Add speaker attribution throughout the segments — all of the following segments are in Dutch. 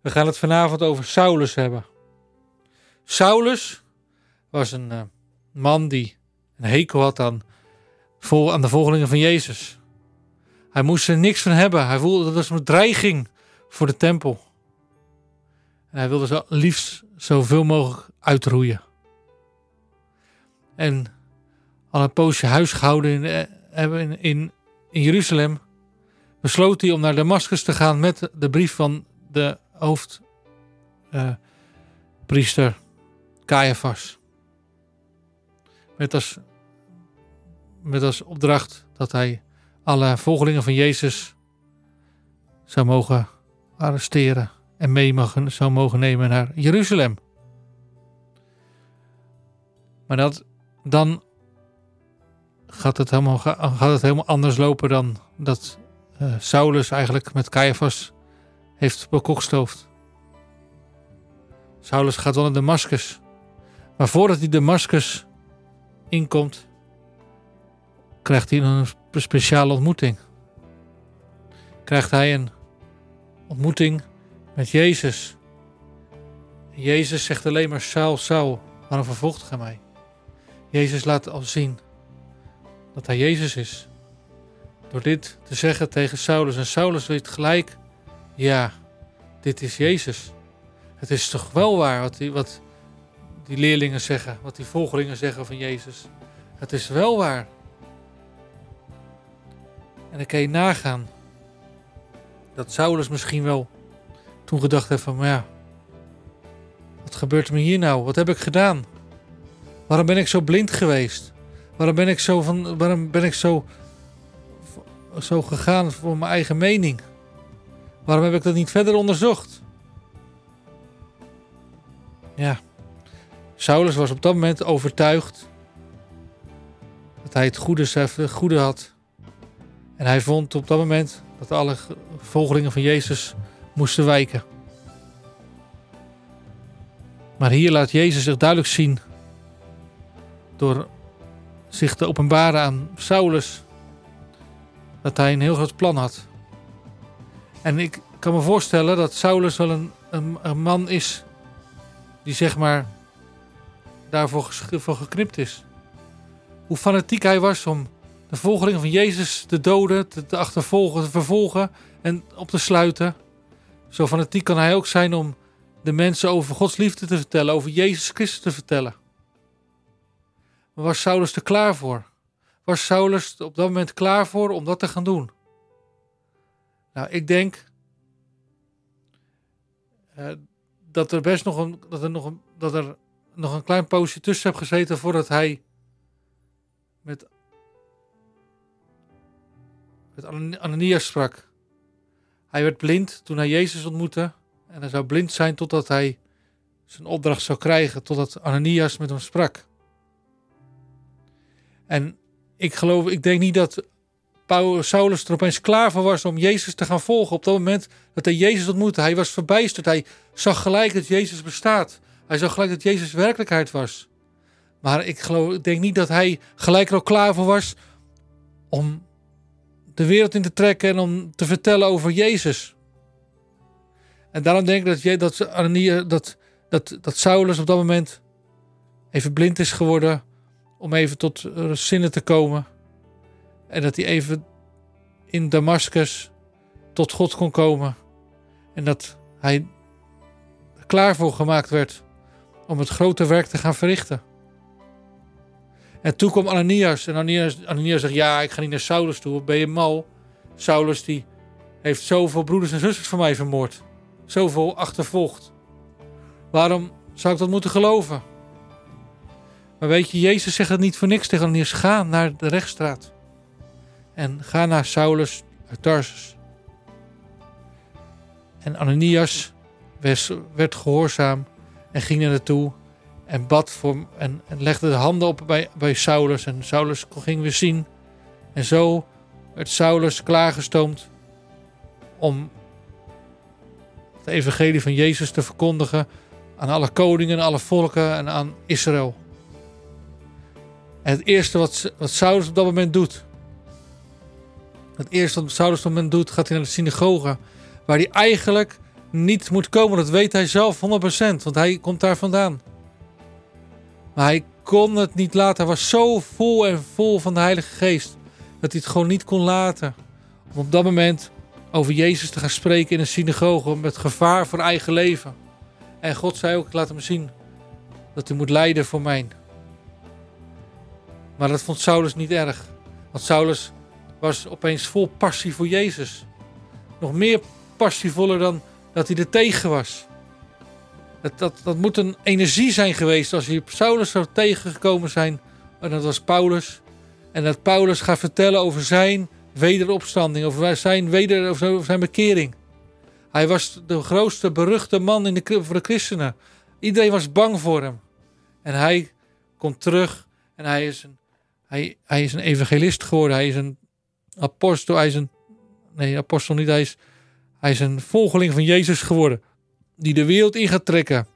Speaker 1: We gaan het vanavond over Saulus hebben. Saulus was een uh, man die een hekel had aan, aan de volgelingen van Jezus. Hij moest er niks van hebben. Hij voelde dat was een bedreiging voor de tempel. En hij wilde zo liefst zoveel mogelijk uitroeien. En al een poosje huisgehouden eh, hebben in, in, in Jeruzalem, besloot hij om naar Damascus te gaan met de brief van de hoofdpriester uh, Caiaphas. Met als, met als opdracht dat hij alle volgelingen van Jezus zou mogen arresteren en mee mogen, zou mogen nemen naar Jeruzalem. Maar dat, dan gaat het, helemaal, gaat het helemaal anders lopen dan dat uh, Saulus eigenlijk met Caiaphas heeft bekokstoofd. Saulus gaat wel naar Damascus. Maar voordat hij Damascus inkomt, krijgt hij een speciale ontmoeting. Krijgt hij een ontmoeting met Jezus. Jezus zegt alleen maar: Saul, Saul, waarom vervolgt gij mij? Jezus laat al zien dat hij Jezus is. Door dit te zeggen tegen Saulus. En Saulus weet gelijk: ja, dit is Jezus. Het is toch wel waar wat die, wat die leerlingen zeggen, wat die volgelingen zeggen van Jezus. Het is wel waar. En dan kan je nagaan dat Saulus misschien wel toen gedacht heeft van, maar ja, wat gebeurt me hier nou? Wat heb ik gedaan? Waarom ben ik zo blind geweest? Waarom ben ik zo, van, waarom ben ik zo, zo gegaan voor mijn eigen mening? Waarom heb ik dat niet verder onderzocht? Ja, Saulus was op dat moment overtuigd dat hij het goede, goede had. En hij vond op dat moment dat alle volgelingen van Jezus moesten wijken. Maar hier laat Jezus zich duidelijk zien door zich te openbaren aan Saulus dat hij een heel groot plan had. En ik kan me voorstellen dat Saulus wel een, een, een man is die zeg maar daarvoor voor geknipt is. Hoe fanatiek hij was om de volgelingen van Jezus te doden, te, te achtervolgen, te vervolgen en op te sluiten. Zo fanatiek kan hij ook zijn om de mensen over Gods liefde te vertellen, over Jezus Christus te vertellen. Was Saulus er klaar voor? Was Saulus op dat moment klaar voor om dat te gaan doen? Nou, ik denk uh, dat er best nog een, dat er nog een, dat er nog een klein poosje tussen heb gezeten voordat hij met, met Ananias sprak. Hij werd blind toen hij Jezus ontmoette. En hij zou blind zijn totdat hij zijn opdracht zou krijgen, totdat Ananias met hem sprak. En ik geloof, ik denk niet dat Saulus er opeens klaar voor was om Jezus te gaan volgen. Op dat moment dat hij Jezus ontmoette, hij was verbijsterd. Hij zag gelijk dat Jezus bestaat. Hij zag gelijk dat Jezus werkelijkheid was. Maar ik, geloof, denk niet dat hij gelijk er ook klaar voor was om de wereld in te trekken en om te vertellen over Jezus. En daarom denk ik dat, dat, dat, dat, dat Saulus op dat moment even blind is geworden om even tot zinnen te komen. En dat hij even in Damascus tot God kon komen. En dat hij klaar voor gemaakt werd om het grote werk te gaan verrichten. En toen kwam Ananias. En Ananias, Ananias zegt, ja, ik ga niet naar Saulus toe. Ben je mal? Saulus die heeft zoveel broeders en zusters van mij vermoord. Zoveel achtervolgd. Waarom zou ik dat moeten geloven? Maar weet je, Jezus zegt het niet voor niks tegen Ananias. Ga naar de rechtstraat. En ga naar Saulus uit Tarsus. En Ananias werd, gehoorzaam en ging er naartoe en bad voor en, en legde de handen op bij, bij Saulus. En Saulus ging weer zien. En zo werd Saulus klaargestoomd om het evangelie van Jezus te verkondigen aan alle koningen, alle volken en aan Israël. En het eerste wat, wat Saulus op dat moment doet, het eerste wat Saulus op dat moment doet, gaat hij naar de synagoge, waar hij eigenlijk niet moet komen. Dat weet hij zelf 100%, want hij komt daar vandaan. Maar hij kon het niet laten. Hij was zo vol en vol van de Heilige Geest dat hij het gewoon niet kon laten. Om op dat moment over Jezus te gaan spreken in een synagoge met gevaar voor eigen leven. En God zei ook, laat hem zien dat hij moet lijden voor mij. Maar dat vond Saulus niet erg. Want Saulus was opeens vol passie voor Jezus. Nog meer passievoller dan dat hij er tegen was. Dat, dat, dat moet een energie zijn geweest als hij Saulus zou tegengekomen zijn. En dat was Paulus. En dat Paulus gaat vertellen over zijn wederopstanding, over zijn, weder, over zijn bekering. Hij was de grootste beruchte man in de, voor de christenen. Iedereen was bang voor hem. En hij komt terug en hij is een, hij, hij is een evangelist geworden. Hij is een apostel. Hij is een, nee, apostel niet. Hij is, hij is een volgeling van Jezus geworden. Die de wereld in gaat trekken.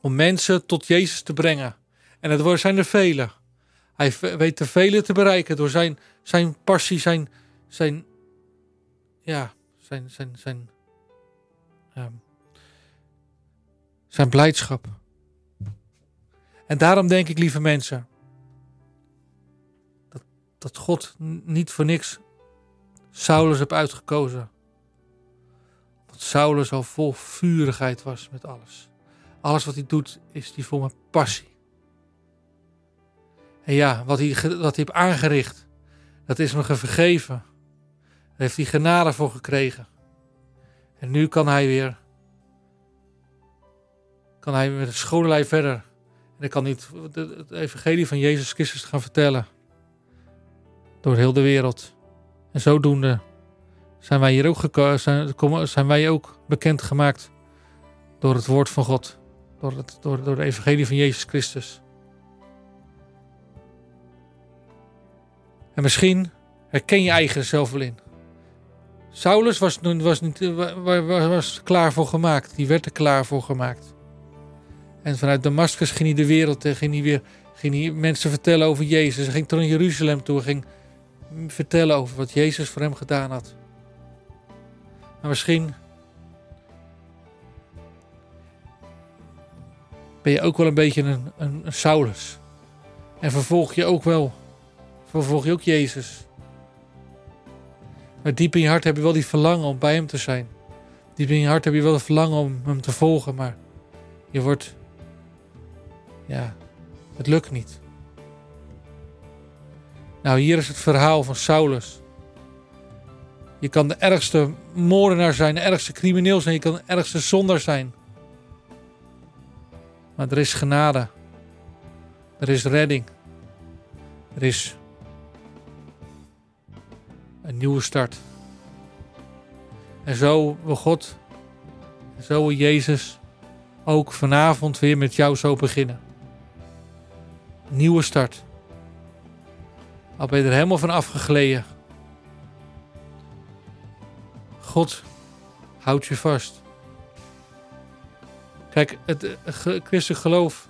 Speaker 1: Om mensen tot Jezus te brengen. En het zijn er velen. Hij weet de velen te bereiken door zijn, zijn passie, zijn, zijn, ja, zijn, zijn, zijn, um, zijn blijdschap. En daarom denk ik, lieve mensen, dat, God niet voor niks Saulus heb uitgekozen. Want Saulus al vol vurigheid was met alles. Alles wat hij doet, is die vol met passie. En ja, wat hij, wat hij heeft aangericht, dat is hem vergeven. Daar heeft hij genade voor gekregen. En nu kan hij weer, kan hij met een schone lijf verder. En hij kan niet het evangelie van Jezus Christus gaan vertellen. Door heel de wereld. En zodoende zijn wij hier ook, zijn, zijn wij ook bekend gemaakt door het woord van God. Door het, door, door de evangelie van Jezus Christus. En misschien herken je eigen zelf wel in. Saulus was, was, niet, was, klaar voor gemaakt. Die werd er klaar voor gemaakt. En vanuit Damascus ging hij de wereld in. Ging hij weer ging hij mensen vertellen over Jezus. Hij ging tot in Jeruzalem toe. Ging vertellen over wat Jezus voor hem gedaan had. Maar misschien ben je ook wel een beetje een, een, Saulus. En vervolg je ook wel vervolg je ook Jezus. Maar diep in je hart heb je wel die verlangen om bij hem te zijn. Diep in je hart heb je wel het verlangen om hem te volgen, maar je wordt, ja, het lukt niet. Nou, hier is het verhaal van Saulus. Je kan de ergste moordenaar zijn, de ergste crimineel zijn, je kan de ergste zondaar zijn. Maar er is genade. Er is redding. Er is een nieuwe start. En zo wil God, zo wil Jezus ook vanavond weer met jou zo beginnen. Nieuwe start. Al ben je er helemaal van afgegleden. God houdt je vast. Kijk, het christelijk geloof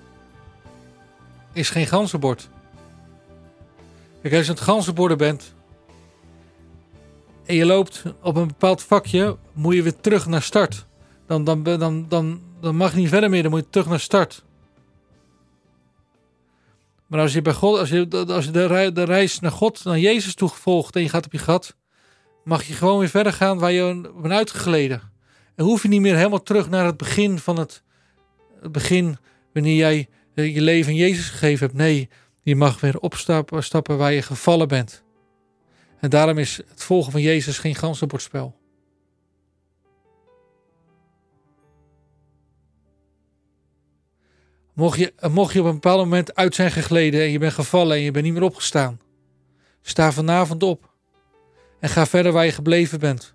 Speaker 1: is geen ganzenbord. Kijk, als je het ganzenborden bent, en je loopt op een bepaald vakje, moet je weer terug naar start. Dan, dan, dan, dan, dan mag je niet verder meer, dan moet je terug naar start. Maar als je, bij God, als je, als je de, de reis naar God, naar Jezus toegevolgd en je gaat op je gat, mag je gewoon weer verder gaan waar je bent uitgegleden. En hoef je niet meer helemaal terug naar het begin van het, begin, wanneer jij je leven Jezus gegeven hebt. Nee, je mag weer opstappen stappen waar je gevallen bent. En daarom is het volgen van Jezus geen ganzenbordspel. Mocht je, mocht je op een bepaald moment uit zijn gegleden en je bent gevallen en je bent niet meer opgestaan, sta vanavond op en ga verder waar je gebleven bent.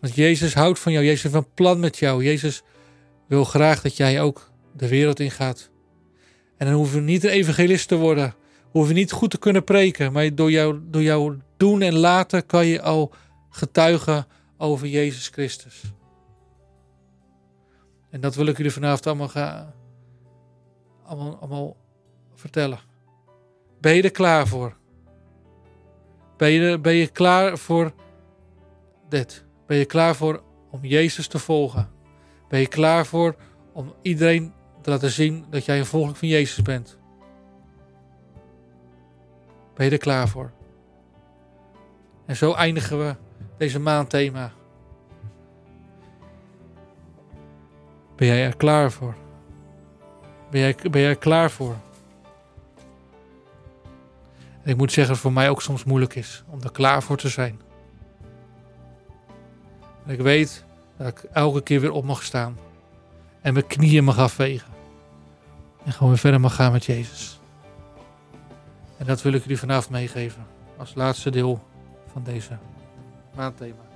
Speaker 1: Want Jezus houdt van jou, Jezus heeft een plan met jou. Jezus wil graag dat jij ook de wereld ingaat. En dan hoeven we niet een evangelist te worden, hoef je niet goed te kunnen preken, maar door, jou, door jouw doen en laten kan je al getuigen over Jezus Christus. En dat wil ik jullie vanavond allemaal, gaan, allemaal, vertellen. Ben je er klaar voor? Ben je, ben je klaar voor dit? Ben je klaar voor om Jezus te volgen? Ben je klaar voor om iedereen te laten zien dat jij een volgeling van Jezus bent? Ben je er klaar voor? En zo eindigen we deze maandthema. Ben jij er klaar voor? Ben jij, ben klaar voor? Ik moet zeggen dat het voor mij ook soms moeilijk is om er klaar voor te zijn. Ik weet dat ik elke keer weer op mag staan. En mijn knieën mag afvegen. En gewoon weer verder mag gaan met Jezus. En dat wil ik jullie vanavond meegeven. Als laatste deel van deze maandthema.